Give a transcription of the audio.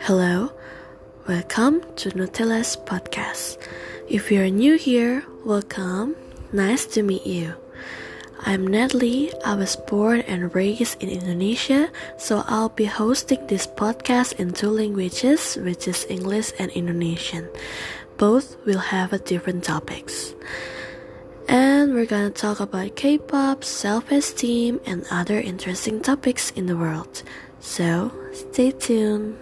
Hello, welcome to Nutella's podcast. If you're new here, welcome. Nice to meet you. I'm Natalie. I was born and raised in Indonesia, so I'll be hosting this podcast in two languages, which is English and Indonesian. Both will have a different topics. And we're gonna talk about K-pop, self-esteem, and other interesting topics in the world. So, stay tuned.